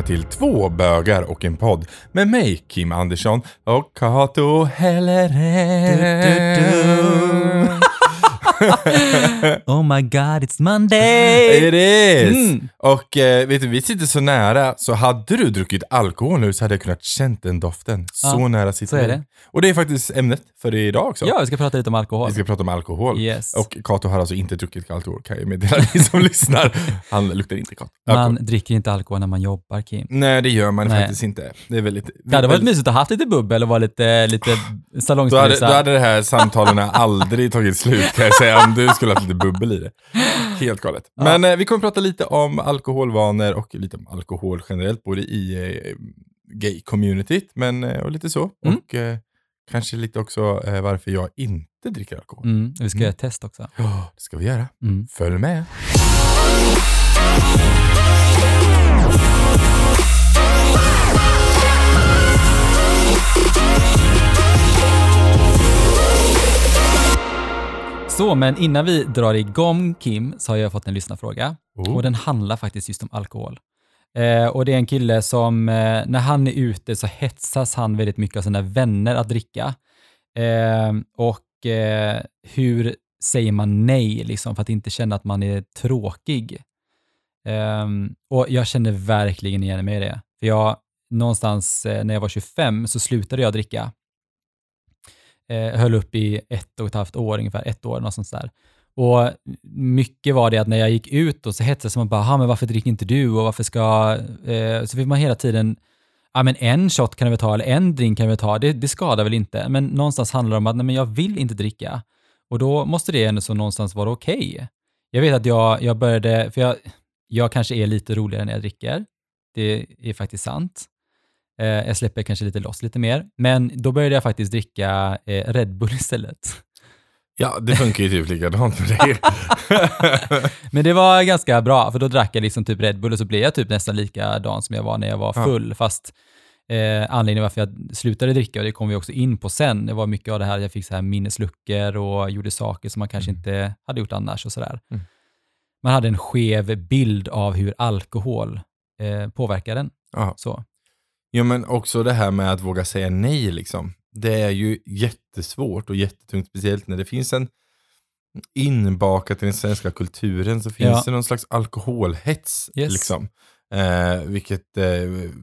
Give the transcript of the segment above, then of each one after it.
välkomna till två bögar och en podd med mig Kim Andersson och Kato Helleren. oh my god, it's Monday! It is! Mm. Och eh, vet du, vi sitter så nära, så hade du druckit alkohol nu så hade jag kunnat känt den doften. Så Ja, nära sitter så är det. Och det är faktiskt ämnet för idag också. Ja, vi ska prata lite om alkohol. Vi ska prata om alkohol. Yes. Och Kato har alltså inte druckit alkohol, kan jag meddela dig som lyssnar. Han luktar inte gott. Man dricker inte alkohol när man jobbar, Kim. Nej, det gör man Nej. faktiskt inte. Det är väldigt... Det hade varit mysigt att ha haft lite bubbel och vara lite, lite Då hade, då hade det här samtalen aldrig tagit slut kan jag säga, om du skulle ha lite bubbel i det. Helt galet. Men eh, vi kommer prata lite om alkoholvanor och lite om alkohol generellt, både i eh, gay-communityt, men eh, och lite så. Mm. Och eh, kanske lite också eh, varför jag inte dricker alkohol. Mm, vi ska Mm. göra ett test också. Ja, det ska vi göra. Mm. Följ med. Så, men innan vi drar igång Kim så har jag fått en lyssnarfråga. Oh. Och den handlar faktiskt just om alkohol. Eh, och det är en kille som, eh, när han är ute så hetsas han väldigt mycket av sina vänner att dricka. Eh, och eh, hur säger man nej liksom för att inte känna att man är tråkig? Ehm, och jag känner verkligen igen mig i det. För jag, någonstans eh, när jag var 25 så slutade jag dricka. Eh, höll upp i ett och ett halvt år, ungefär ett år, något sånt där. Och mycket var det att när jag gick ut och så hetsades man bara, men varför dricker inte du och varför ska... Eh, så fick man hela tiden, ja men en shot kan du väl ta eller en drink kan du väl ta, det, det skadar väl inte. Men någonstans handlar det om att, nej men jag vill inte dricka. Och då måste det ändå så någonstans vara okej. Jag vet att jag, jag började, för jag, jag kanske är lite roligare när jag dricker. Det är faktiskt sant. Eh, jag släpper kanske lite loss lite mer. Men då började jag faktiskt dricka eh, Red Bull istället. Ja, det funkar ju typ likadant med dig. Men det var ganska bra, för då drack jag liksom typ Red Bull och så blev jag typ nästan likadan som jag var när jag var Ja. full. Fast eh, anledningen varför jag slutade dricka, och det kom vi också in på sen, det var mycket av det här, jag fick så här minnesluckor och gjorde saker som man kanske inte hade gjort annars och sådär. Mm. Man hade en skev bild av hur alkohol eh, påverkar en. Ja. Så. Ja men också det här med att våga säga nej liksom. Det är ju jättesvårt och jättetungt, speciellt när det finns en inbakat i den svenska kulturen så finns Ja. det någon slags alkoholhets. Yes. Liksom. Eh, vilket eh,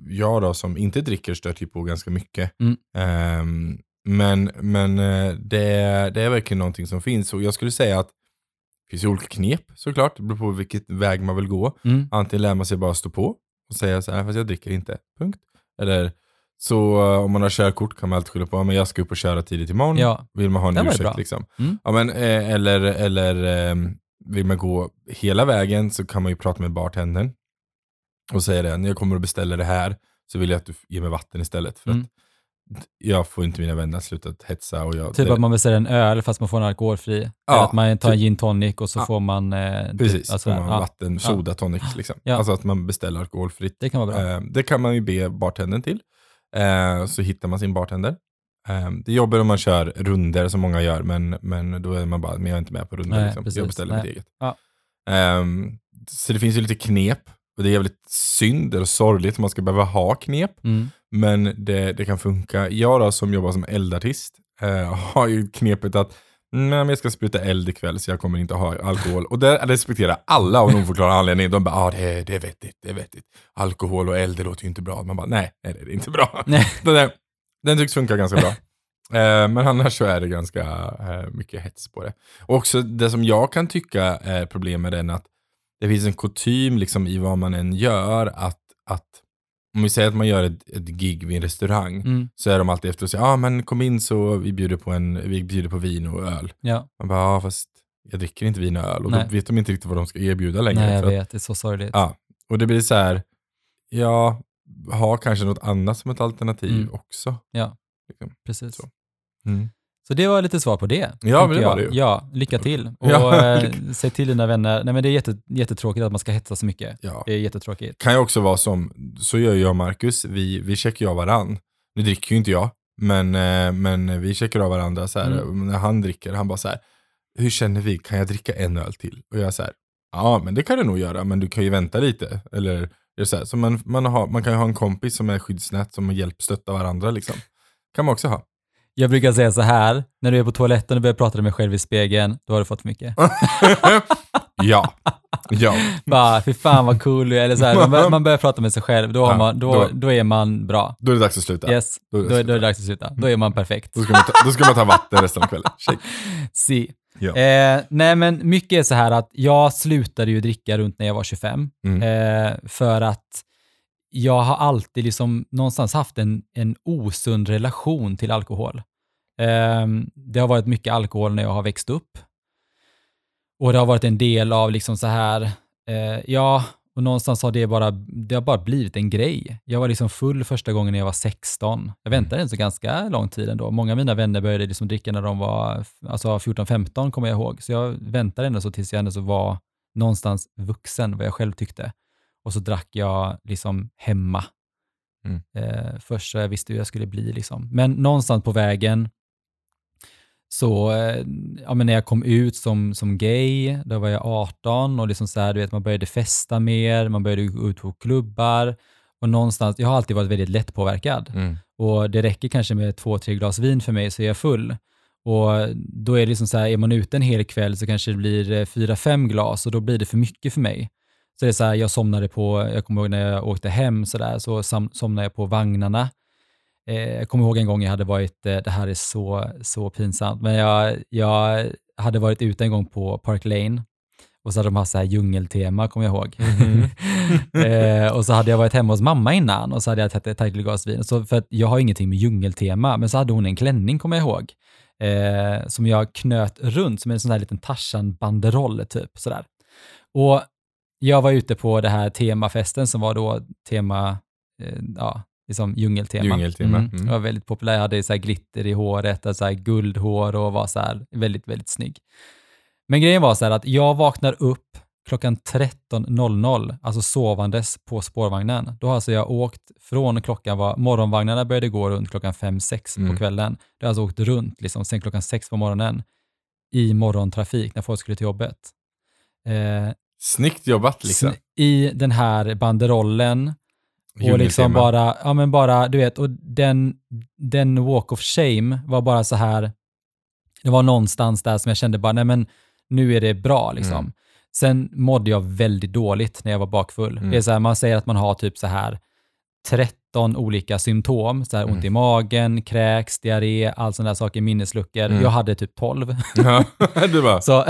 jag då som inte dricker stöter ju på ganska mycket. Mm. Ehm, men men eh, det, det är verkligen någonting som finns och jag skulle säga att det finns ju olika knep såklart, det beror på vilket väg man vill gå. Mm. Antingen lär man sig bara stå på och säga så här, fast jag dricker inte, punkt. Eller så eh, om man har körkort kan man alltid skylla på, men jag ska upp och köra tidigt imorgon. Ja. Vill man ha en Den ursäkt liksom. Mm. Ja, men, eh, eller eller eh, vill man gå hela vägen så kan man ju prata med bartendern och säga det, när jag kommer och beställer det här så vill jag att du ger mig vatten istället. För Mm. att jag får inte mina vänner att sluta hetsa. Och jag, Typ det- att man beställer en öl fast man får en alkoholfri. Ja, att man tar en typ. gin tonic och så Ja. får man... Eh, typ- Precis, alltså, får man ja, vatten, soda, tonic liksom. Alltså att man beställer alkoholfritt. det kan vara bra. Eh, det kan man ju be bartendern till. Eh, så hittar man sin bartender. Eh, det är jobbigt om man kör runder som många gör, men, men då är man bara, men jag är inte med på runder. Liksom. precis. Jag beställer Nej. mitt eget. Ehm, så det finns ju lite knep. Och det är jävligt synd eller sorgligt om man ska behöva ha knep. Mm. Men det, det kan funka. Jag då som jobbar som eldartist eh, har ju knepet att Nej, men jag ska spruta eld ikväll så jag kommer inte ha alkohol. Och det respekterar alla av någon förklarad anledning. De bara, ja ah, det, är- det är vettigt, det är vettigt. Alkohol och eld, det låter ju inte bra. Man bara, nej, nej det är inte bra. Nej. Den, där, den tycks funka ganska bra. Eh, men annars så är det ganska eh, mycket hets på det. Och också det som jag kan tycka är problem med den att det finns en kutym liksom i vad man än gör att, att om vi säger att man gör ett, ett gig vid en restaurang Mm. så är de alltid efter och säger ja ah, men kom in så vi bjuder på, en, vi bjuder på vin och öl. Ja, Man bara ja fast jag dricker inte vin och öl och Nej. då vet de inte riktigt vad de ska erbjuda längre. nej jag för att, vet, det är så sorgligt. ja, och det blir så här, ja, ha kanske något annat som ett alternativ Mm. också. Ja, Liksom. precis. Så. Så. Det var lite svar på det. Ja, men det var jag. det ju. Ja, lycka till. Och Ja, eh, säg till dina vänner, nej men det är jätte, jättetråkigt att man ska hetsa så mycket. Ja. Det är jättetråkigt. Kan ju också vara som, så gör jag och Marcus, vi, vi checkar ju av varann. Nu dricker ju inte jag, men, eh, men vi checkar av varandra så här, Mm. när han dricker, han bara så här, hur känner vi, kan jag dricka en öl till? Och jag så här, ja men det kan du nog göra, men du kan ju vänta lite. Eller så här? Så man, man, har, man kan ju ha en kompis som är skyddsnät som hjälp stötta varandra. Liksom. kan man också ha. Jag brukar säga så här, när du är på toaletten och börjar prata med dig själv i spegeln, då har du fått för mycket. ja. ja. Bara, fy fan vad cool du är. Eller så här, man, börjar, man börjar prata med sig själv, då, har man, då, då- då är man bra. Då är det dags att sluta. Yes, Då är då, det är- då är det dags att sluta. Då är man perfekt. Då, ska man ta, då ska man ta vatten resten av kvällen. Shake. Si. Ja. Eh, nej, men mycket är så här att jag slutade ju dricka runt när jag var 25. Mm. Eh, för att jag har alltid liksom någonstans haft en, en osund relation till alkohol. Eh, det har varit mycket alkohol när jag har växt upp. Och det har varit en del av liksom så här, eh, ja, och någonstans har det bara, det har bara blivit en grej. Jag var liksom full första gången när jag var 16. Jag väntade en så ganska lång tid ändå. Många av mina vänner började liksom dricka när de var alltså 14-15 kommer jag ihåg. Så jag väntade ändå så tills jag ändå så var någonstans vuxen, vad jag själv tyckte. Och så drack jag liksom hemma. Mm. Eh, först så jag visste hur jag skulle bli. Liksom. Men någonstans på vägen så, eh, ja, men när jag kom ut som, som gay, då var jag 18 och liksom så här, du vet, man började festa mer, man började gå ut på klubbar och någonstans, jag har alltid varit väldigt lättpåverkad Mm. och det räcker kanske med två, tre glas vin för mig så är jag full. Och då är det liksom så här, är man ute en hel kväll så kanske det blir eh, fyra, fem glas och då blir det för mycket för mig. Så det är så här, jag somnade på, jag kommer ihåg när jag åkte hem så där, så somnade jag på vagnarna. Eh, jag kommer ihåg en gång jag hade varit, eh, det här är så, så pinsamt, men jag, jag hade varit ute en gång på Park Lane och så hade de haft så här djungeltema, kommer jag ihåg. eh, och så hade jag varit hemma hos mamma innan och så hade jag tagit ett glas vin. Så för att jag har ingenting med djungeltema, men så hade hon en klänning, kommer jag ihåg, eh, som jag knöt runt som en sån här liten Tarzan-banderoll, typ sådär. Och jag var ute på det här temafesten som var då tema, eh, ja, liksom djungeltema. Djungeltema, Mm. mm. Det var väldigt populär, jag hade så här glitter i håret, så här guldhår och var så här väldigt, väldigt snygg. Men grejen var så här att jag vaknar upp klockan 13.00, alltså sovandes på spårvagnen. Då har alltså jag åkt från klockan var, morgonvagnarna började gå runt klockan 5-6 Mm. på kvällen. Jag har alltså åkt runt liksom, sen klockan 6 på morgonen i morgontrafik när folk skulle till jobbet. Eh, Snyggt jobbat liksom. I den här banderollen och liksom bara, ja men bara, du vet, och den, den walk of shame var bara så här, det var någonstans där som jag kände bara, nej men nu är det bra liksom. Mm. Sen mådde jag väldigt dåligt när jag var bakfull. Mm. Det är så här, man säger att man har typ så här 13 olika symptom, så här ont Mm. i magen, kräks, diarré, all sådana där saker, minnesluckor. Mm. Jag hade typ 12. Ja, du bara, Så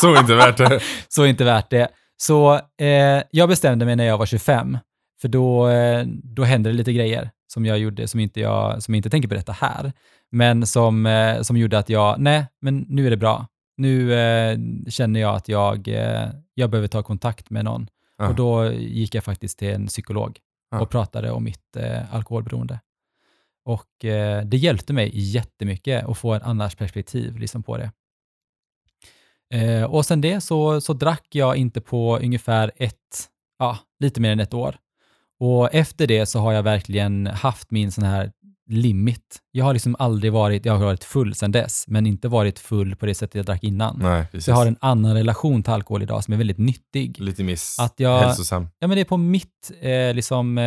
så inte värt det. så inte värt det. Så eh, jag bestämde mig när jag var 25, för då, eh, då hände det lite grejer som jag gjorde, som inte jag, som jag inte tänker berätta här, men som, eh, som gjorde att jag, nej, men nu är det bra. Nu eh, känner jag att jag, eh, jag behöver ta kontakt med någon. Ja. Och då gick jag faktiskt till en psykolog Ja. och pratade om mitt eh, alkoholberoende. Och eh, det hjälpte mig jättemycket att få ett annars perspektiv liksom, på det. Eh, och sen det så, så drack jag inte på ungefär ett, ja, lite mer än ett år. Och efter det så har jag verkligen haft min sån här limit. Jag har liksom aldrig varit, jag har varit full sedan dess, men inte varit full på det sättet jag drack innan. Nej, precis. Jag har en annan relation till alkohol idag som är väldigt nyttig. Lite miss Att jag- hälsosam. Ja, men det är på mitt, eh, liksom, eh,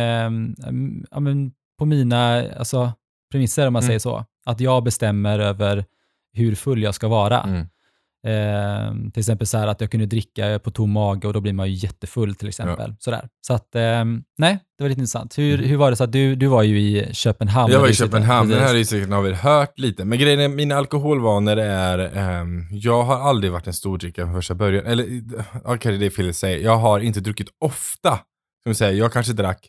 ja, men på mina alltså, premisser om man Mm. säger så. Att jag bestämmer över hur full jag ska vara. Mm. Eh, till exempel så att jag kunde dricka på tom mage och då blir man ju jättefull till exempel. Sådär. Så att, eh, nej, det var lite intressant. Hur, Mm. hur var det så att du, du var ju i Köpenhamn? Jag var i Köpenhamn, den här säkert har vi hört lite. Men grejen är, mina alkoholvanor är, ehm, jag har aldrig varit en stor drickare från första början. Eller, okej det är fel att säga. Jag har inte druckit ofta. Vi säga. Jag kanske drack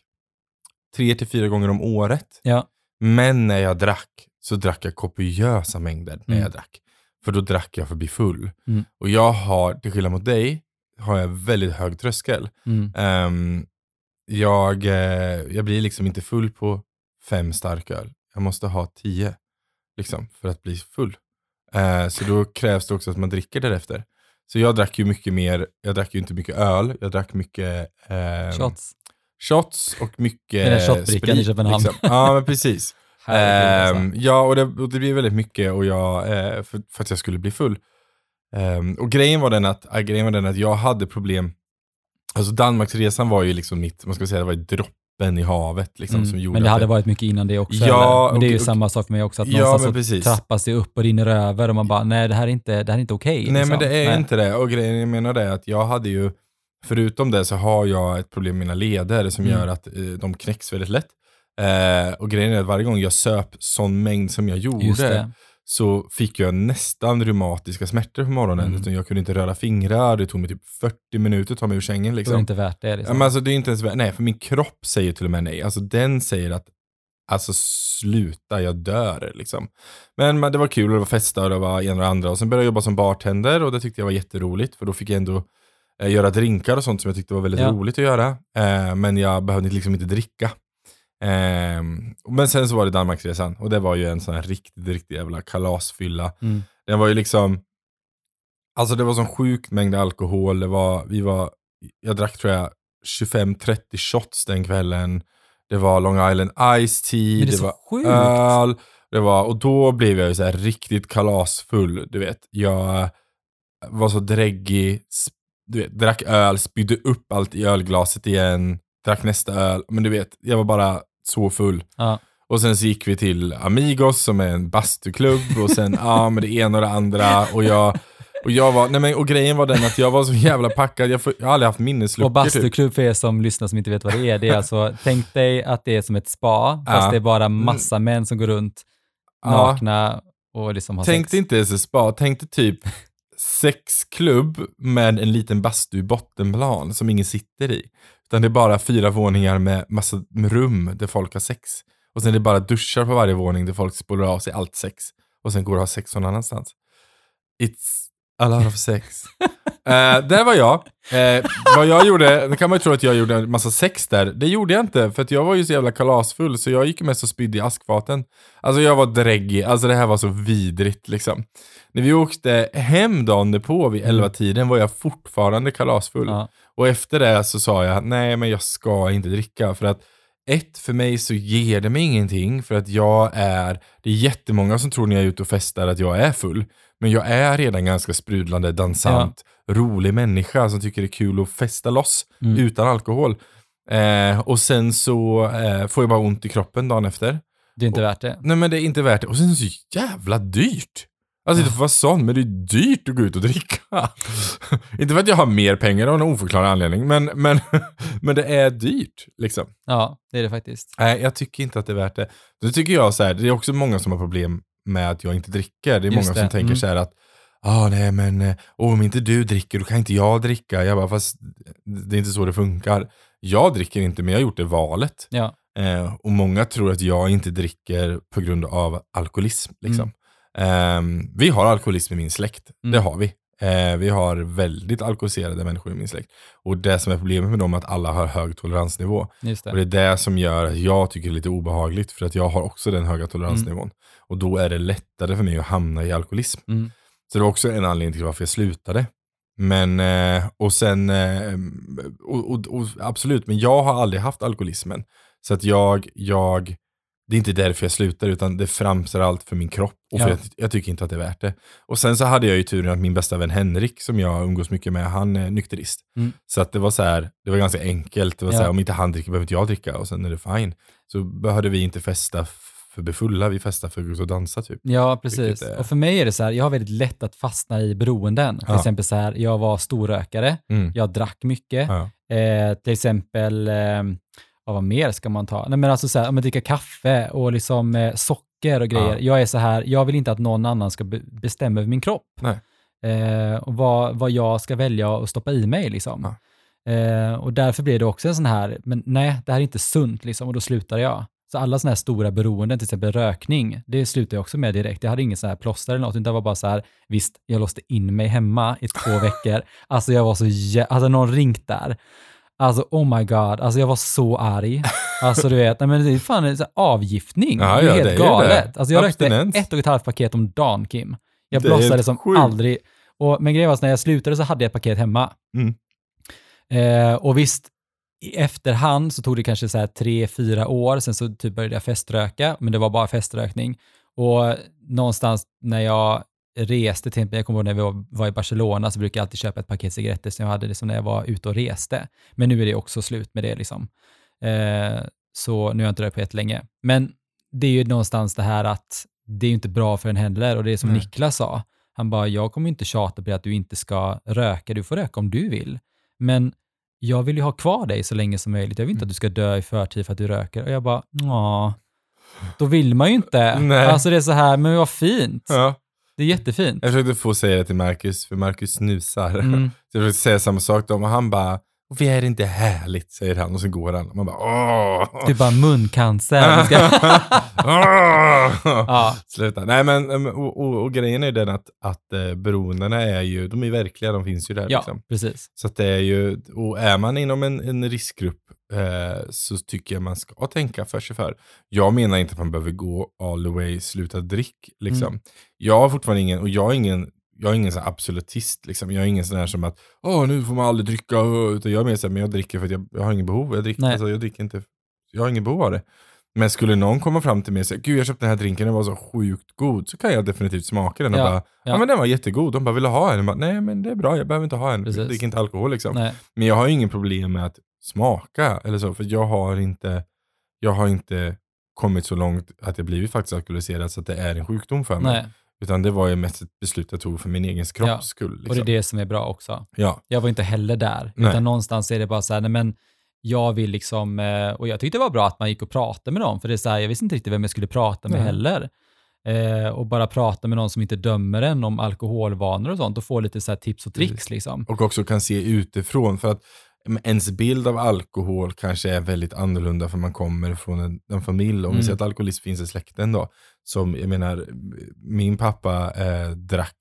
tre till fyra gånger om året. Ja. Men när jag drack så drack jag kopiösa mängder när Mm. jag drack. För då drack jag för att bli full. Mm. Och jag har, till skillnad mot dig, har jag väldigt hög tröskel. Mm. Ehm, jag, eh, jag blir liksom inte full på fem starköl. Jag måste ha tio liksom, för att bli full. Eh, så då krävs det också att man dricker därefter. Så jag drack ju mycket mer, jag drack ju inte mycket öl, jag drack mycket ehm, Shots. shots och mycket Den där shotbrickan i Köpenhamn. Liksom. Ja, men precis. Ehm, alltså. ja, och det, och det blev väldigt mycket och jag, eh, för, för att jag skulle bli full. Ehm, och grejen var, den att, äh, grejen var den att jag hade problem Alltså Danmarksresan var ju liksom mitt, man ska säga, det var ju droppen i havet liksom som Mm. gjorde Men det hade varit mycket innan det också. Ja, eller? Men det är ju och- och- samma sak för mig också, att Ja, någonstans så trappas det upp och rinner över och man bara, nej det här är inte, det här är inte okej. Nej liksom. men det är Nej. inte det. Och grejen jag menar det är att jag hade ju, förutom det så har jag ett problem med mina leder som Mm. gör att eh, de knäcks väldigt lätt. Eh, och grejen är att varje gång jag söp sån mängd som jag gjorde så fick jag nästan reumatiska smärtor på morgonen. Mm. Utan jag kunde inte röra fingrar, det tog mig typ 40 minuter att ta mig ur sängen. Är Liksom. det inte värt det. Liksom. men alltså, det är inte ens, vä- nej, för min kropp säger till och med nej. Alltså den säger att, alltså sluta, jag dör liksom. Men, men det var kul, och det var festa och det var en och det andra. Och sen började jag jobba som bartender och det tyckte jag var jätteroligt. För då fick jag ändå eh, göra drinkar och sånt som jag tyckte var väldigt Ja. roligt att göra. Eh, men jag behövde liksom inte dricka. Eh, men sen så var det Danmarksresan och det var ju en sån här riktigt, riktigt jävla kalasfylla. Mm. Den var ju liksom, alltså det var sån sjuk mängd alkohol. Det var, vi var, jag drack tror jag 25-30 shots den kvällen. Det var Long Island Ice Tea, det det, var sjukt. öl. Det var, och då blev jag ju så här riktigt kalasfull, du vet. Jag var så dräggig, du vet, drack öl, spydde upp allt i ölglaset igen, drack nästa öl. Men du vet, jag var bara så full. Ja. Och sen så gick vi till Amigos som är en bastuklubb och sen, ja men det ena och det andra och jag, och jag var, nej men och grejen var den att jag var så jävla packad, jag, får, jag har aldrig haft minnesluckor Och bastuklubb för er som lyssnar som inte vet vad det är, det är alltså, tänk dig att det är som ett spa, fast Ja. det är bara massa män som går runt Ja. nakna och liksom har Tänk sex. dig inte ens ett spa, tänk dig typ sexklubb med en liten bastu i bottenplan som ingen sitter i. Utan det är bara fyra våningar med massa rum där folk har sex. Och sen är det bara duschar på varje våning där folk spolar av sig allt sex. Och sen går och har sex någon annanstans. It's a lot of sex. uh, där var jag. Eh, vad jag gjorde, nu kan man ju tro att jag gjorde en massa sex där. Det gjorde jag inte, för att jag var ju så jävla kalasfull så jag gick mest och spydde i askfaten. Alltså jag var dräggig, alltså det här var så vidrigt liksom. När vi åkte hem dagen därpå vid 11-tiden var jag fortfarande kalasfull. Ja. Och efter det så sa jag, nej men jag ska inte dricka. För att ett, för mig så ger det mig ingenting. För att jag är, det är jättemånga som tror när jag är ute och festar att jag är full. Men jag är redan ganska sprudlande, dansant, rolig människa som tycker det är kul att festa loss Mm. utan alkohol. Eh, och sen så eh, får jag bara ont i kroppen dagen efter. Det är inte värt det. Nej men det är inte värt det. Och sen är det så jävla dyrt. Alltså inte för att vara sån, men det är dyrt att gå ut och dricka. inte för att jag har mer pengar av någon oförklarlig anledning, men, men, men det är dyrt. Liksom. Ja, det är det faktiskt. Nej, jag tycker inte att det är värt det. Då tycker jag så här, det är också många som har problem med att jag inte dricker. Det är Just många det, som tänker mm. så här att ah, nej men eh, om inte du dricker då kan inte jag dricka. Jag bara, fast det är inte så det funkar. Jag dricker inte, men jag har gjort det valet. Ja. Eh, och många tror att jag inte dricker på grund av alkoholism. Liksom. Ehm, vi har alkoholism i min släkt, Mm. det har vi. Eh, vi har väldigt alkoholiserade människor i min släkt. Och det som är problemet med dem är att alla har hög toleransnivå. Just Och det det. är det som gör att jag tycker det är lite obehagligt, för att jag har också den höga toleransnivån. Och då är det lättare för mig att hamna i alkoholism. Mm. Så det var också en anledning till varför jag slutade. Men, eh, och sen, eh, och, och, och, absolut, men jag har aldrig haft alkoholismen. Så att jag, jag, det är inte därför jag slutar, utan det framstår allt för min kropp. Och för Ja. jag, jag tycker inte att det är värt det. Och sen så hade jag ju turen att min bästa vän Henrik, som jag umgås mycket med, han är nykterist. Mm. Så att det var så här, det var ganska enkelt. Det var så Ja. här, om inte han dricker behöver inte jag dricka och sen är det fine. Så behövde vi inte festa för att bli fulla, vi festade för att gå ut och dansa typ. Ja, precis. Är- Och för mig är det så här, jag har väldigt lätt att fastna i beroenden. Till Ja. exempel så här, jag var storrökare, Mm. jag drack mycket. Eh, till exempel, eh, ja, vad mer ska man ta? Nej, men alltså så här, om man dricker kaffe och liksom eh, socker och grejer. Ja. Jag är så här, jag vill inte att någon annan ska be- bestämma över min kropp. Eh, och vad, vad jag ska välja att stoppa i mig liksom. Eh, och därför blir det också en sån här, men nej, det här är inte sunt liksom, och då slutar jag. Så alla sådana här stora beroenden, till exempel rökning, det slutar jag också med direkt. Jag hade ingen sån här plåster eller något, utan det var bara så här, visst, jag låste in mig hemma i två veckor. Alltså jag var så jä- hade någon ringt där. Alltså oh my god, alltså jag var så arg. Alltså du vet, nej, men det är fan en avgiftning. Ja, det är ja, helt det är galet. det. Alltså jag rökte Abstinens. ett och ett halvt paket om dagen Kim. Jag blossade som sjukt. aldrig. Och, men grejen var att när jag slutade så hade jag ett paket hemma. Mm. Eh, och visst, i efterhand så tog det kanske så här tre, fyra år, sen så typ började jag feströka, men det var bara feströkning. Och någonstans när jag reste, till jag kommer ihåg när vi var, i Barcelona så brukade jag alltid köpa ett paket cigaretter som jag hade liksom när jag var ute och reste. Men nu är det också slut med det liksom. Eh, så nu har jag inte rört på länge. Men det är ju någonstans det här att det är ju inte bra för en heller och det är som Nej. Niklas sa, han bara, jag kommer inte tjata på dig att du inte ska röka, du får röka om du vill. Men jag vill ju ha kvar dig så länge som möjligt. Jag vill inte Mm. att du ska dö i förtid för att du röker. Och jag bara, ja, då vill man ju inte. Nej. Alltså det är så här, men vad fint. Ja. Det är jättefint. Jag försökte få säga det till Marcus, för Marcus snusar. Mm. Så jag försökte säga samma sak då, och han bara, vi är det inte härligt, säger han. Och så går han. Och man bara, åh! Typ bara muncancer. Ja, Sluta. Nej men, och, och, och grejen är den att, att eh, beroendena är ju, de är verkliga, de finns ju där ja liksom. precis. Så att det är ju, och är man inom en, en riskgrupp så tycker jag man ska tänka för sig för. Jag menar inte att man behöver gå all the way, sluta drick liksom. Mm. Jag har fortfarande ingen, och jag är ingen, jag är ingen sån här absolutist liksom. Jag är ingen sån här som att, åh nu får man aldrig dricka, utan jag är mer såhär, men jag dricker för att jag, jag har ingen behov. Jag dricker, alltså, jag dricker inte, jag har ingen behov av det. Men skulle någon komma fram till mig och säga, gud jag köpte den här drinken, den var så sjukt god, så kan jag definitivt smaka den och Ja, bara, ja. ja. men den var jättegod, de bara, vill ha en? Jag bara, Nej men det är bra, jag behöver inte ha en, Precis. jag dricker inte alkohol liksom. Nej, Men jag har ju ingen problem med att smaka eller så, för jag har inte, jag har inte kommit så långt att jag blivit faktiskt alkoholiserad så att det är en sjukdom för mig. nej. Utan det var ju mest ett beslut jag tog för min egen kropps skull. Liksom. Och det är det som är bra också. Ja, Jag var inte heller där, Nej. utan någonstans är det bara så här, nej men jag vill liksom, eh, och jag tyckte det var bra att man gick och pratade med dem, för det är så här, jag visste inte riktigt vem jag skulle prata med Nej. heller. Eh, och bara prata med någon som inte dömer en om alkoholvanor och sånt och få lite så här tips och tricks liksom. och också kan se utifrån. För att ens bild av alkohol kanske är väldigt annorlunda för man kommer från en, en familj. Om Mm. vi säger att alkoholism finns i släkten då. Som, jag menar, min pappa eh, drack,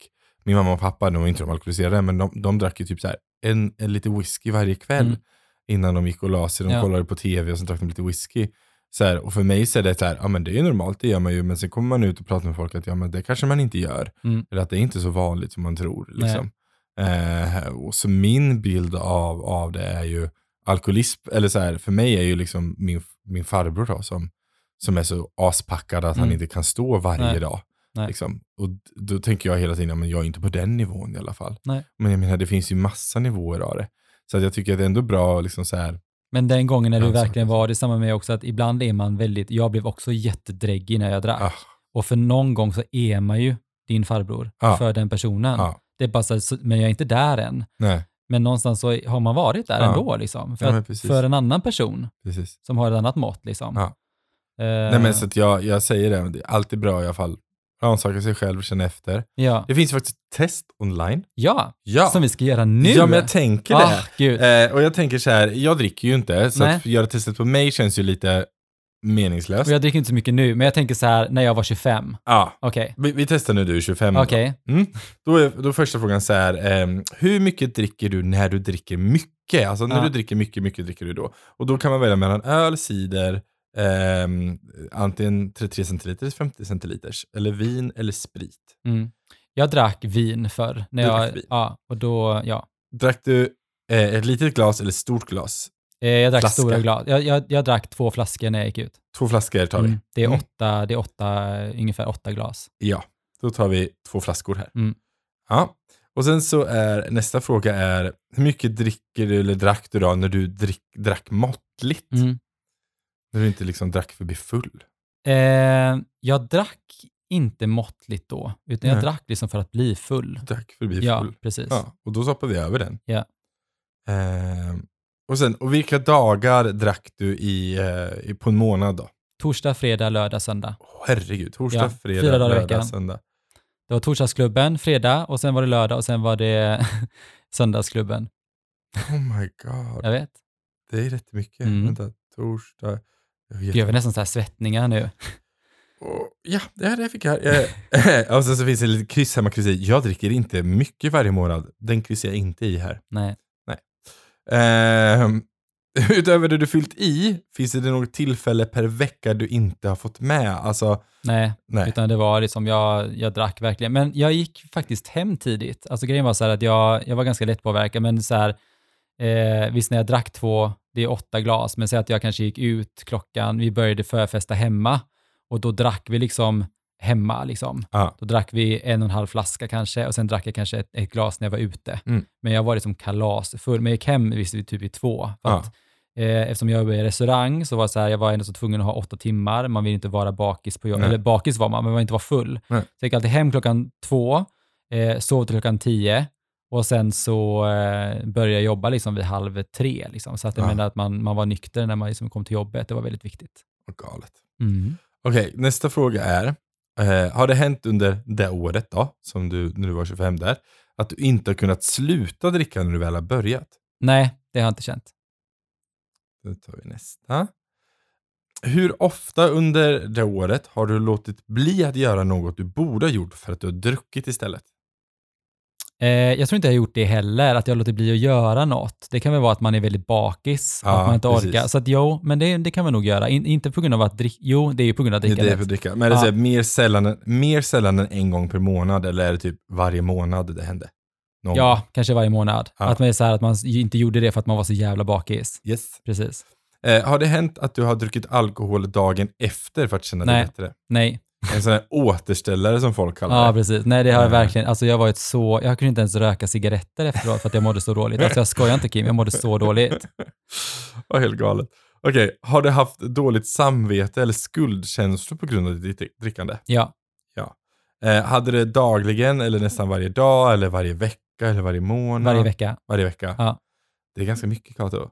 min mamma och pappa, de var inte de alkoholiserade, men de, de drack ju typ så här en, en lite whisky varje kväll. Mm. Innan de gick och la sig. De Ja. kollade på tv och så drack de lite whisky. Så här, och för mig så är det så här, ja men det är ju normalt, det gör man ju. Men sen kommer man ut och pratar med folk att ja men det kanske man inte gör. Mm. Eller att det är inte så vanligt som man tror. Liksom. Eh, och så min bild av, av det är ju alkoholism, eller så här, för mig är ju liksom min, min farbror då, som, som är så aspackad att han Mm. inte kan stå varje Nej. dag. Nej. Liksom. Och då tänker jag hela tiden, men jag är inte på den nivån i alla fall. Nej. Men jag menar, det finns ju massa nivåer av det. Så att jag tycker att det är ändå bra, liksom så här, Men den gången när du verkligen var det, samma med mig också, att ibland är man väldigt, jag blev också jättedräggig när jag drack. ah, Och för någon gång så är man ju din farbror Ja. för den personen. ja, Det är bara så, så- men jag är inte där än. nej, Men någonstans så har man varit där Ja. ändå liksom. För, Ja, att, för en annan person precis. som har ett annat mått liksom. Ja. Eh, Nej men så jag, jag säger det, det är alltid bra i alla fall. Rannsaka sig själv och känna efter. ja. Det finns faktiskt test online. ja, Ja, som vi ska göra nu. ja men jag tänker Ah, det. Eh, och jag tänker så här, jag dricker ju inte, så Nej. att göra testet på mig känns ju lite meningslöst. Och jag dricker inte så mycket nu, men jag tänker så här, när jag var 25. Ja, Okej, vi, vi testar nu du är 25. då. okej. Mm. Då, är, då är första frågan så här, ehm, hur mycket dricker du när du dricker mycket? Alltså när Ja. du dricker mycket, mycket dricker du då? Och då kan man välja mellan öl, cider, ehm, antingen 33 centiliter, 50 centiliters, eller vin eller sprit. Mm. Jag drack vin förr. När Du jag, drack vin? Ja, och då, ja. Drack du eh, ett litet glas eller ett stort glas? Eh, Jag drack Flaska. stora glas. Jag, jag, jag drack två flaskor när jag gick ut. Två flaskor tar vi. Mm. Det, är Mm. åtta, det är åtta, ungefär åtta glas. Ja, då tar vi två flaskor här. Mm. Ja. Och sen så är nästa fråga är, hur mycket dricker du eller drack du då när du drick, drack måttligt? Mm. När du inte liksom drack bli full? Eh, jag drack inte måttligt då, utan jag Nej. drack liksom för att bli full. Drack för att bli Ja, full? precis. Ja, och då hoppar vi över den. Ja. Ehm, och sen, och vilka dagar drack du i, eh, i på en månad då? Torsdag, fredag, lördag, söndag. Åh, herregud, torsdag, Ja, fredag, fyra dagar lördag, söndag. Det var torsdagsklubben, fredag och sen var det lördag och sen var det söndagsklubben. Oh my god, Jag vet. det är rätt mycket. Mm. Vänta, torsdag. Jag vet jag var nästan så här svettningar nu. Och, ja, det här fick jag. Eh, och sen så finns det lite kryss hemma, kryss i. Jag dricker inte mycket varje månad. Den kryssar jag inte i här. Nej. Ehm, utöver det du fyllt i, finns det något tillfälle per vecka du inte har fått med? Alltså, Nej, nej. utan det var liksom, jag, jag drack verkligen. Men jag gick faktiskt hem tidigt. Alltså grejen var så här att jag, jag var ganska lättpåverkad, men så här, eh, visst när jag drack två, det är åtta glas, men säg att jag kanske gick ut klockan, vi började förfesta hemma och då drack vi liksom hemma. Liksom. Ja. Då drack vi en och en halv flaska kanske och sen drack jag kanske ett, ett glas när jag var ute. Mm. Men jag var liksom kalasfull. Men jag gick hem visst, vid typ vid två. För Ja. att, eh, eftersom jag jobbade i restaurang så var så här, jag var ändå så tvungen att ha åtta timmar. Man vill inte vara bakis på jobbet. Eller bakis var man, men man vill inte vara full. Nej. Så jag gick alltid hem klockan två, eh, sov till klockan tio och sen så eh, började jag jobba liksom vid halv tre. Liksom. Så att jag Ja. menar att man, man var nykter när man liksom kom till jobbet. Det var väldigt viktigt. Galet. Mm. Okej, nästa fråga är. Eh, har det hänt under det året då, som du, när du var 25 där, att du inte har kunnat sluta dricka när du väl har börjat? Nej, det har jag inte känt. Då tar vi nästa. Hur ofta under det året har du låtit bli att göra något du borde ha gjort för att du har druckit istället? Eh, jag tror inte jag har gjort det heller, att jag låter bli att göra något. Det kan väl vara att man är väldigt bakis, Ja, att man inte precis. orkar. Så att jo, men det, det kan man nog göra. In, inte på grund av att dricka, jo, det är ju på grund av Det är det drickandet. för att dricka. Men är det Ja. så här, mer, sällan, mer sällan än en gång per månad eller är det typ varje månad det hände? Någon? Ja, kanske varje månad. Ja. Att man är så här att man inte gjorde det för att man var så jävla bakis. Yes. Precis. Eh, har det hänt att du har druckit alkohol dagen efter för att känna dig Nej. bättre? Nej. En sån här återställare som folk kallar Ja, det. precis. Nej, det har jag Nej. verkligen. Alltså jag varit så, jag kunde inte ens röka cigaretter efteråt för att jag mådde så dåligt. Alltså jag skojar inte Kim, jag mådde så dåligt. Vad helt galet. Okej, har du haft dåligt samvete eller skuldkänslor på grund av ditt drickande? Ja, Eh, hade det dagligen eller nästan varje dag eller varje vecka eller varje månad? varje vecka. Varje vecka. Ja. Det är ganska mycket Kato.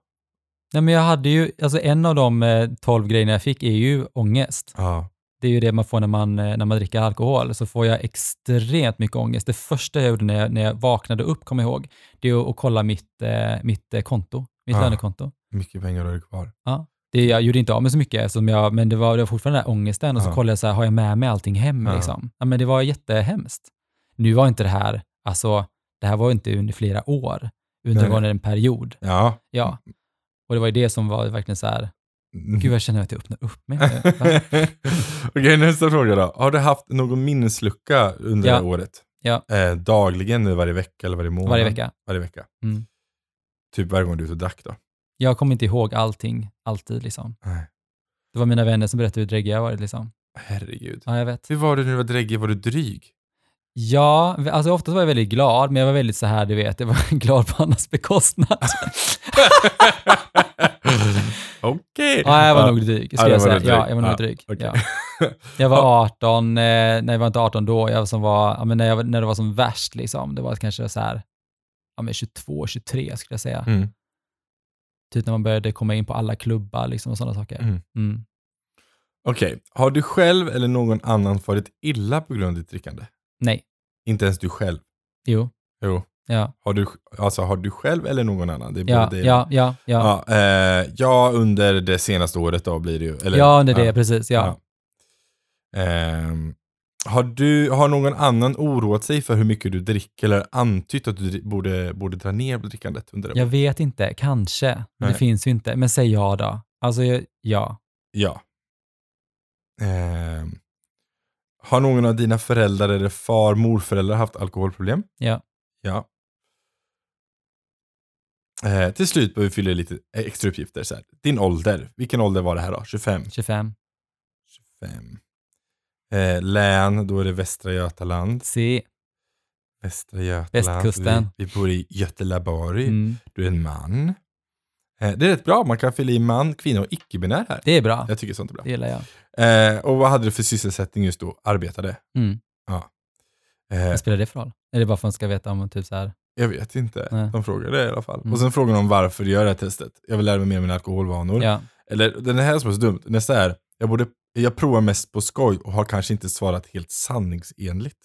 Nej, men jag hade ju, alltså en av de eh, tolv grejerna jag fick är ju ångest. Ja. Det är ju det man får när man, eh, när man dricker alkohol. Så får jag extremt mycket ångest. Det första jag gjorde när jag, när jag vaknade upp, jag ihåg, det är att, kolla mitt, eh, mitt eh, konto, mitt Ja. lönekonto. Hur mycket pengar har du kvar? Det, jag gjorde inte av med så mycket, jag, men det var, det var fortfarande den här ångesten och så Ja. kollade jag så här, har jag med mig allting hem? Ja. Liksom? Ja, men det var jättehemskt. Nu var inte det här, alltså, det här var inte under flera år, under Nej, var nej. en period. Ja. Ja. Och det var ju det som var verkligen så här. Gud jag känner att jag öppnar upp mig. nu. Okej, nästa fråga då. Har du haft någon minneslucka under Ja. året? Ja. Eh, dagligen, eller varje vecka eller varje månad? Varje vecka. Varje vecka. Mm. Typ varje gång du är ute och drack då? Jag kommer inte ihåg allting, alltid liksom. Nej. Det var mina vänner som berättade hur dräggig jag varit liksom. Herregud. Ja, jag vet. Hur var det när du var dräggig? Var du dryg? Ja, alltså oftast var jag väldigt glad, men jag var väldigt så här, du vet, jag var glad på andras bekostnad. Okej. Ja, jag var nog dryg, Ja, skulle det jag var säga. Ja, jag var nog Ja, dryg. okej. Ja. Jag var 18, eh, nej jag var inte 18 då, jag som var, ja, men när, jag, när det var som värst liksom, det var kanske så här, ja men 22, 23 skulle jag säga. Mm. Typ när man började komma in på alla klubbar liksom och sådana saker. Mm. Mm. Okej, har du själv eller någon annan farit illa på grund av ditt drickande? Nej, Inte ens du själv? jo, Jo. Ja, Har du, alltså, har du själv eller någon annan? Det är ja, både ja, ja, ja. Ja, eh, ja, under det senaste året då blir det ju. Eller, Ja, det är det, precis, ja. Ehm, har, du, har någon annan oroat sig för hur mycket du dricker eller antytt att du borde, borde dra ner på drickandet under det Jag vet inte, kanske. Nej. det finns ju inte. Men säg ja då. Alltså, ja. Ja. Ehm, har någon av dina föräldrar eller far, morföräldrar haft alkoholproblem? Ja. Ja. Eh, till slut behöver vi fylla i lite extra uppgifter. Så här. Din ålder, vilken ålder var det här då? 25? 25. 25. Eh, län, då är det Västra Götaland. C. Västra Götaland. Västkusten. Vi, vi bor i Göteborg. Mm. Du är en man. Eh, det är rätt bra, man kan fylla i man, kvinna och icke-binär här. Det är bra. Jag tycker sånt är bra. Det gillar jag. Eh, och vad hade du för sysselsättning just då? Arbetade? Mm. Eh, Vad spelar det för roll? Är det bara för att man ska veta om typ så här? Jag vet inte. Nej. De frågade i alla fall. Mm. Och sen frågan om varför du gör det här testet. Jag vill lära mig mer om mina alkoholvanor. Ja. Eller den här som är så dumt. Nästa är, jag, borde, jag provar mest på skoj och har kanske inte svarat helt sanningsenligt.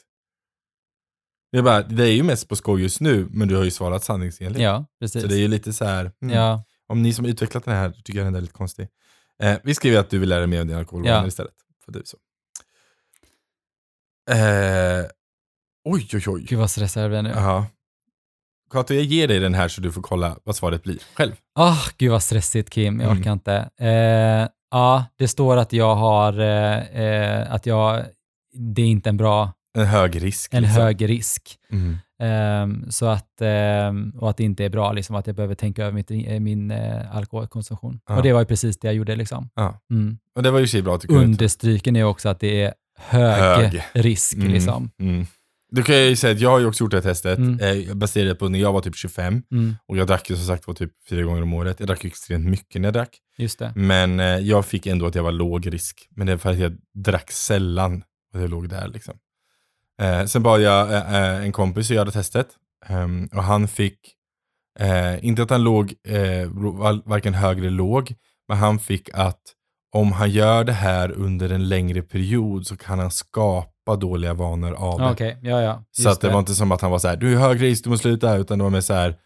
Det är, bara, det är ju mest på skoj just nu, men du har ju svarat sanningsenligt. ja, precis. Så det är ju lite så här, mm, Ja, om ni som har utvecklat den här tycker jag den är lite konstig. Eh, vi skriver att du vill lära dig mer om dina alkoholvanor Ja. istället. För det så. Eh, oj, oj, oj. gud vad stressad jag blir nu. Jaha. Kato, jag ger dig den här så du får kolla vad svaret blir själv. Ah, gud vad stressigt Kim, jag Mm. orkar inte. Eh, ja, det står att jag har, eh, eh, att jag, det är inte en bra, En hög risk. en liksom. hög risk. Mm. Ehm, så att, ehm, och att det inte är bra, liksom, att jag behöver tänka över mitt, eh, min eh, alkoholkonsumtion. Ja. Och det var ju precis det jag gjorde. Liksom. Ja. Mm. Och det var ju sig bra att du kunde. Understryken är också att det är hög, Hög. risk Mm, liksom. Då kan jag ju säga att jag har ju också gjort det här testet, Mm. eh, baserat på när jag var typ 25. Mm, Och jag drack ju som sagt var typ fyra gånger om året. Jag drack extremt mycket när jag drack. just det. Men eh, jag fick ändå att jag var låg risk. Men det är för att jag drack sällan och jag låg där liksom. Eh, sen bad jag eh, eh, en kompis att göra testet. Ehm, och han fick, eh, inte att han låg eh, varken hög eller låg, men han fick att om han gör det här under en längre period så kan han skapa dåliga vanor av det. Okej, ja ja. Så att det, var inte som att han var så här, du är hög risk, du måste sluta, utan det var mer så här,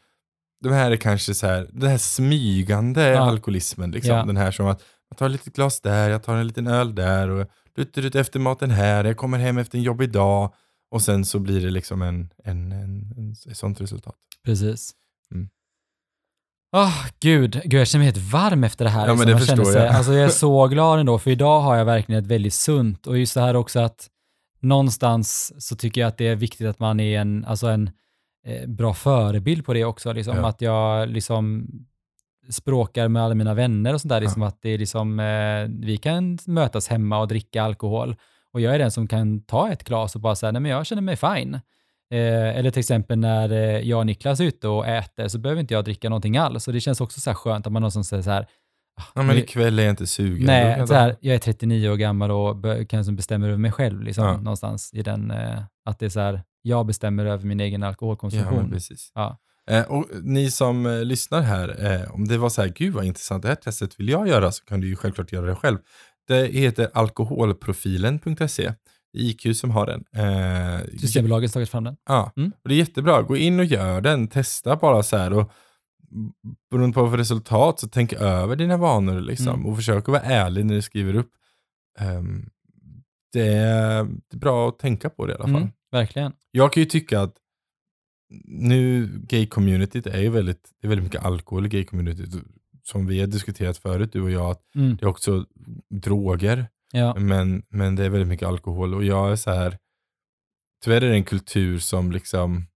de här är kanske så här, den här smygande Ja. alkoholismen, liksom. Den här som att, jag tar ett litet glas där, jag tar en liten öl där, och dutter ut efter maten här, jag kommer hem efter en jobbig dag, och sen så blir det liksom en, en, en, en, ett sånt resultat. Precis. Mm. Åh, gud. gud, jag känner mig helt varm efter det här. Ja, men liksom. det känner förstår jag. Alltså, jag är så glad ändå, för idag har jag verkligen ett väldigt sunt, och just det här också att någonstans så tycker jag att det är viktigt att man är en, alltså en eh, bra förebild på det också. Liksom. Ja. Att jag liksom språkar med alla mina vänner och sånt där. Liksom att det är liksom, eh, vi kan mötas hemma och dricka alkohol. Och jag är den som kan ta ett glas och bara säga, nej men jag känner mig fine. Eh, eller till exempel när eh, jag och Niklas är ute och äter så behöver inte jag dricka någonting alls. Och det känns också så här skönt att man någonstans säger så här, Ja, men ikväll är jag inte sugen. Nej, jag så här, jag är 39 år gammal och be- kan som bestämmer över mig själv. Liksom, Ja. Någonstans i den, eh, att det är så här, jag bestämmer över min egen Ja, alkoholkonsumtion. men precis. Ja. Eh, och ni som eh, lyssnar här, eh, om det var så här, gud vad intressant, det här testet vill jag göra, så kan du ju självklart göra det själv. Det heter alkoholprofilen.se. IQ som har den. Eh, Systembolaget har tagit fram den. Ja, Mm. och det är jättebra. Gå in och gör den. Testa bara så här och beroende på för resultat så tänk över dina vanor liksom Mm. och försök att vara ärlig när du skriver upp. Ehm, det, är, det är bra att tänka på det i alla fall. Mm, verkligen. Jag kan ju tycka att nu gay-communityt är ju väldigt, det är väldigt mycket alkohol i gay-communityt. Som vi har diskuterat förut, du och jag, att Mm. det är också droger. Ja. Men, men det är väldigt mycket alkohol och jag är så här. Tyvärr är det en kultur som liksom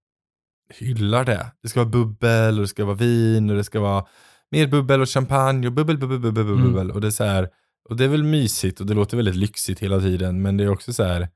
hyllar det. Det ska vara bubbel och det ska vara vin och det ska vara mer bubbel och champagne och bubbel, bubbel, bubbel, bubbel. Mm. bubbel. Och det är så här, och det är väl mysigt och det låter väldigt lyxigt hela tiden. Men det är också så här,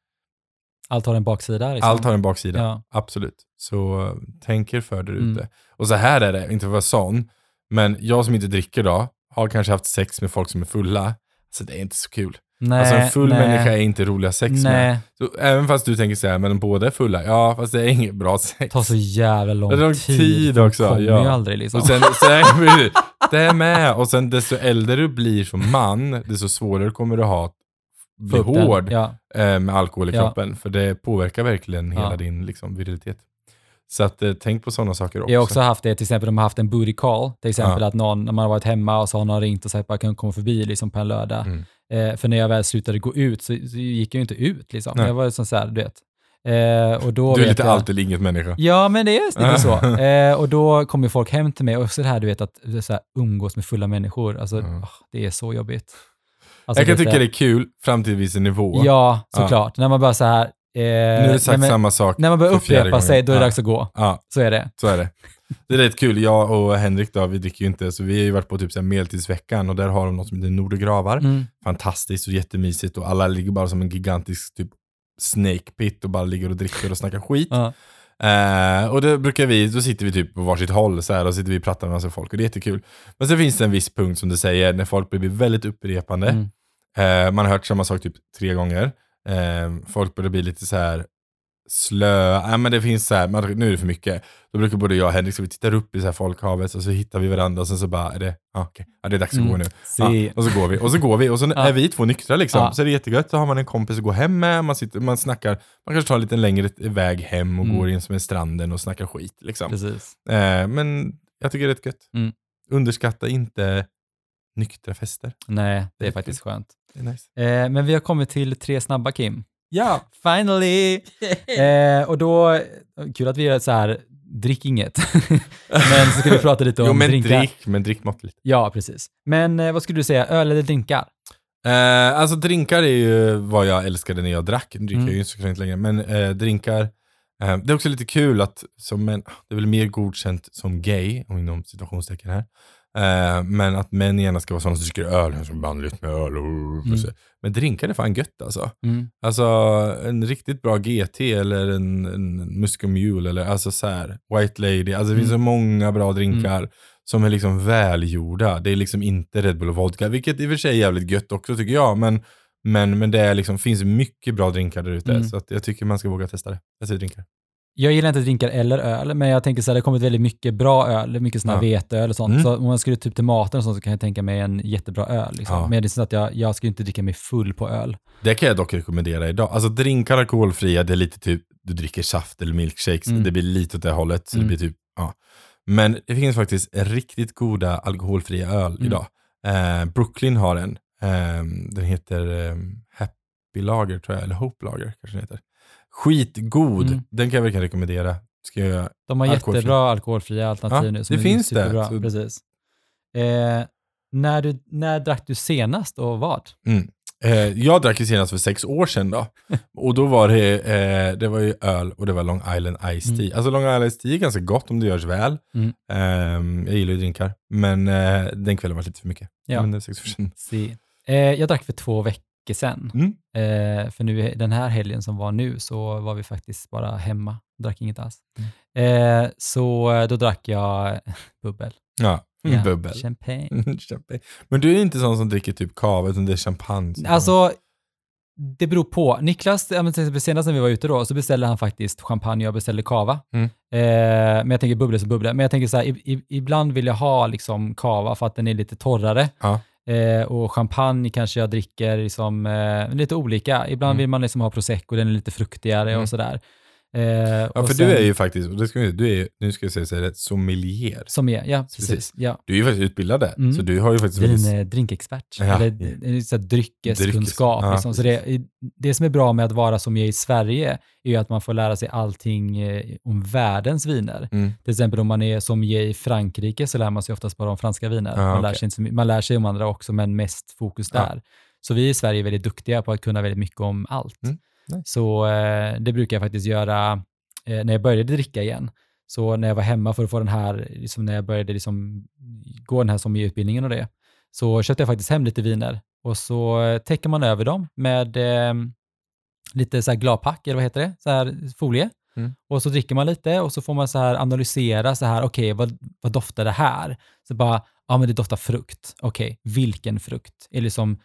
Allt har en baksida. Liksom. allt har en baksida. Ja. Absolut. Så tänk er för där ute. Mm. Och så här är det, inte för att vara sån, men jag som inte dricker då, har kanske haft sex med folk som är fulla. Så det är inte så kul. Nej, alltså en full nej, människa är inte rolig att ha sex med. Nej, Så även fast du tänker så här, men båda är fulla, ja fast det är inget bra sex. det tar så jävla lång, Det tar lång tid. tid de också, kommer ja. ju aldrig liksom. Och sen, sen det är med, och sen desto äldre du blir som man, desto svårare kommer du ha bli den. hård Ja. eh, med alkohol i Ja. kroppen. För det påverkar verkligen hela Ja. din liksom, virilitet. Så att, eh, tänk på sådana saker också. Jag har också haft det, till exempel de har haft en booty call, till exempel att någon, när man har varit hemma och så har någon ringt och sagt att kan komma förbi liksom på en lördag. Mm. Eh, för när jag väl slutade gå ut så, så gick jag ju inte ut liksom. Nej. Jag var som så här, du vet. Eh, och då Du är lite jag, allt eller inget människa. Ja, men det är lite så. Eh, och då kommer folk hem till mig och så det här du vet att så här, umgås med fulla människor, alltså Mm. åh, det är så jobbigt. Alltså, jag kan tycka det är kul fram till viss nivå. Ja, såklart. När man bara så här... Eh, Nu är det sagt när, man, samma sak när man börjar upprepa sig, då är det Ja. dags att gå. Ja, Så är det. så är det. Det är rätt kul. Jag och Henrik då, vi dricker ju inte, så vi har ju varit på typ så här medeltidsveckan och där har de något som heter Nordergravar. Mm. Fantastiskt och jättemysigt och alla ligger bara som en gigantisk typ snake pit och bara ligger och dricker och snackar skit. Ja. Eh, och då brukar vi, då sitter vi typ på varsitt håll så här, och sitter vi och pratar med massa folk och det är jättekul. Men sen finns det en viss punkt som du säger, när folk blir väldigt upprepande. Mm. Eh, man har hört samma sak typ tre gånger. Eh, folk börjar bli lite så här slö, ja men det finns så här, man, nu är det för mycket. Då brukar både jag och Henrik, så vi tittar upp i så här folkhavet och så hittar vi varandra och sen så bara, är det, ja okej, ja, det är dags att Mm. gå nu. Ja, och så går vi, och så går vi, och så är vi två nyktra liksom. Så är det jättegött, så har man en kompis att gå hem med, man, sitter, man snackar, man kanske tar en lite längre väg hem och Mm. går in som en stranden och snackar skit liksom. Precis. Eh, men jag tycker det är rätt gött. Mm. Underskatta inte nyktra fester. Nej, det är faktiskt skönt. Det är nice. Eh, men vi har kommit till tre snabba, Kim. Ja! Finally! eh, och då, kul att vi gör så här, drick inget. men så ska vi prata lite om Jo men drinkar. drick, men drick måttligt. Ja, precis. Men eh, vad skulle du säga, öl eller drinkar? Eh, alltså drinkar är ju vad jag älskade när jag drack. Nu dricker Mm. jag ju såklart inte längre, men eh, drinkar. Eh, det är också lite kul att, som en, det är väl mer godkänt som gay, om inom situationstecken här. Eh, men att män gärna ska vara sådana som dricker öl, som manligt med öl. Och, Mm. Men drinkar är fan gött alltså. Mm. Alltså en riktigt bra GT eller en, en Musco Mule eller alltså så här, White Lady. Alltså det finns så Mm. många bra drinkar som är liksom välgjorda. Det är liksom inte Red Bull och vodka, vilket i och för sig är jävligt gött också tycker jag. Men, men, men det är liksom, finns mycket bra drinkar där ute. Mm. Så att jag tycker man ska våga testa det. Jag säger drinkar. Jag gillar inte drinkar eller öl, men jag tänker så här, det har kommit väldigt mycket bra öl, mycket sådana här Ja. veteöl och sånt. Mm. Så om man skulle typ till maten och sånt så kan jag tänka mig en jättebra öl. Liksom. Ja. Men det är så att jag, jag skulle inte dricka mig full på öl. Det kan jag dock rekommendera idag. Alltså drinkar alkoholfria, det är lite typ, du dricker saft eller milkshakes. Mm. Det blir lite åt det hållet. Så Mm. det blir typ, ja. Men det finns faktiskt riktigt goda alkoholfria öl Mm. idag. Eh, Brooklyn har en. Eh, den heter eh, Happy Lager tror jag, eller Hope Lager kanske den heter. Skitgod. Mm. Den kan jag verkligen rekommendera. Ska jag, De har Alkoholfria. jättebra alkoholfria alternativ Ja, nu. som det finns det. Så- Precis. Eh, när, du, när drack du senast och vad? Mm. Eh, jag drack ju senast för sex år sedan då. Och då var det, eh, det var ju öl och det var Long Island Ice Tea. Mm. Alltså Long Island Ice Tea är ganska gott om det görs väl. Mm. Eh, jag gillar ju drinkar. Men eh, den kvällen var lite för mycket. Ja. Men det är sex år sedan. Se. Eh, jag drack för två veckor sedan. Mm. Eh, för nu den här helgen som var nu så var vi faktiskt bara hemma. Drack inget alls. Eh, så eh, då drack jag bubbel. Ja, Ja, bubbel. Champagne. Champagne. Men du är inte sån som dricker typ kava utan det är champagne. som- Alltså, det beror på. Niklas, senast när vi var ute då, så beställde han faktiskt champagne och jag beställde kava. Mm. Eh, men jag tänker bubblor så bubblor. Men jag tänker så här, i, i, ibland vill jag ha liksom kava för att den är lite torrare. Ja. Eh, och champagne kanske jag dricker liksom, eh, lite olika. Ibland Mm. vill man liksom ha prosecco, den är lite fruktigare Mm. och sådär. Eh, Ja, för sen- du är ju faktiskt, det ska vi, du är, nu ska jag säga så här, ett sommelier. Som är, ja precis. Precis. Ja. Du är ju faktiskt utbildad där, Mm. så du har ju faktiskt Vi är en eh, drinkexpert, Ja. eller eh, så dryckeskunskap. Dryckes- ja, liksom. så det, det som är bra med att vara som jag i Sverige är ju att man får lära sig allting eh, om världens viner. Mm. Till exempel om man är som jag i Frankrike så lär man sig oftast bara om franska viner. Ja, man, lär okej. sig inte man lär sig om andra också, men mest fokus Ja. där. Så vi i Sverige är väldigt duktiga på att kunna väldigt mycket om allt. Mm, Så eh, det brukar jag faktiskt göra eh, när jag började dricka igen. Så när jag var hemma för att få den här, liksom när jag började liksom gå den här sommelierutbildningen och det, så köpte jag faktiskt hem lite viner och så eh, täcker man över dem med eh, lite så här gladpack, eller vad heter det, så här folie. Mm. Och så dricker man lite och så får man så här analysera så här, okej, vad, vad doftar det här? Så bara, ja men det doftar frukt. Okej, vilken frukt? Är det liksom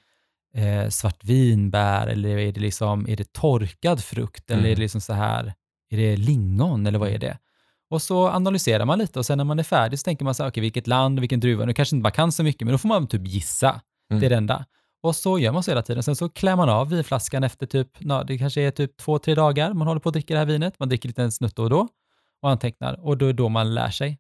eh, svartvinbär eller är det liksom, är det torkad frukt eller Mm. är det liksom så här, är det lingon eller vad är det? Och så analyserar man lite och sen när man är färdig så tänker man så här, okej, vilket land, vilken druva? Nu kanske inte man kan så mycket, men då får man typ gissa. Mm. Det är det enda. Och så gör man så hela tiden. Sen så klär man av vinflaskan efter typ, ja, det kanske är typ två, tre dagar man håller på att dricka det här vinet. Man dricker lite en snutt då och då och antecknar. Och då är då man lär sig.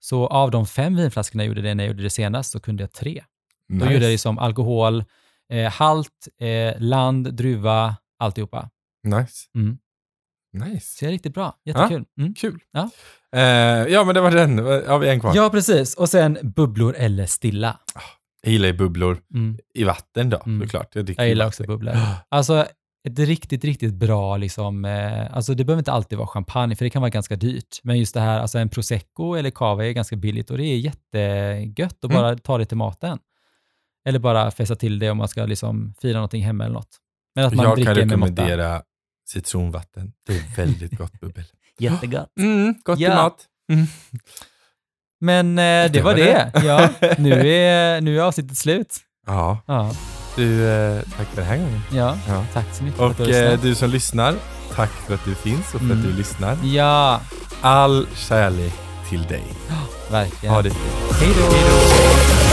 Så av de fem vinflaskorna jag gjorde det när jag gjorde det senast så kunde jag tre. Då Nice. gjorde jag liksom alkohol, eh, halt, eh, land, druva, alltihopa. Nice. Mm. Nice. Så det är riktigt bra. Jättekul. Mm. Kul. Ja. Eh, ja, men det var den. Har vi en kvar? Ja, precis. Och sen bubblor eller stilla. Jag gillar ju bubblor Mm. i vatten då, Mm. såklart. Jag, Jag gillar också bubblor. Alltså, ett riktigt, riktigt bra, liksom, eh, alltså det behöver inte alltid vara champagne, för det kan vara ganska dyrt. Men just det här, alltså en prosecco eller cava är ganska billigt och det är jättegött att Mm. bara ta det till maten. Eller bara fästa till det om man ska liksom fira någonting hemma eller något. Men att man Jag kan dricker med måtta. rekommendera citronvatten. Det är väldigt gott bubbel. Jättegott. Mm, gott Ja. mat. Mm. Men eh, det, var det. det. Ja, nu är, nu är avsnittet slut. Ja, Ja, du, eh, tack för den här gången. ja. Ja. tack så mycket för att Och du har eh, du som lyssnar, tack för att du finns och för Mm. att du lyssnar. Ja, All kärlek till dig. verkligen. Ha det fint. Hej då!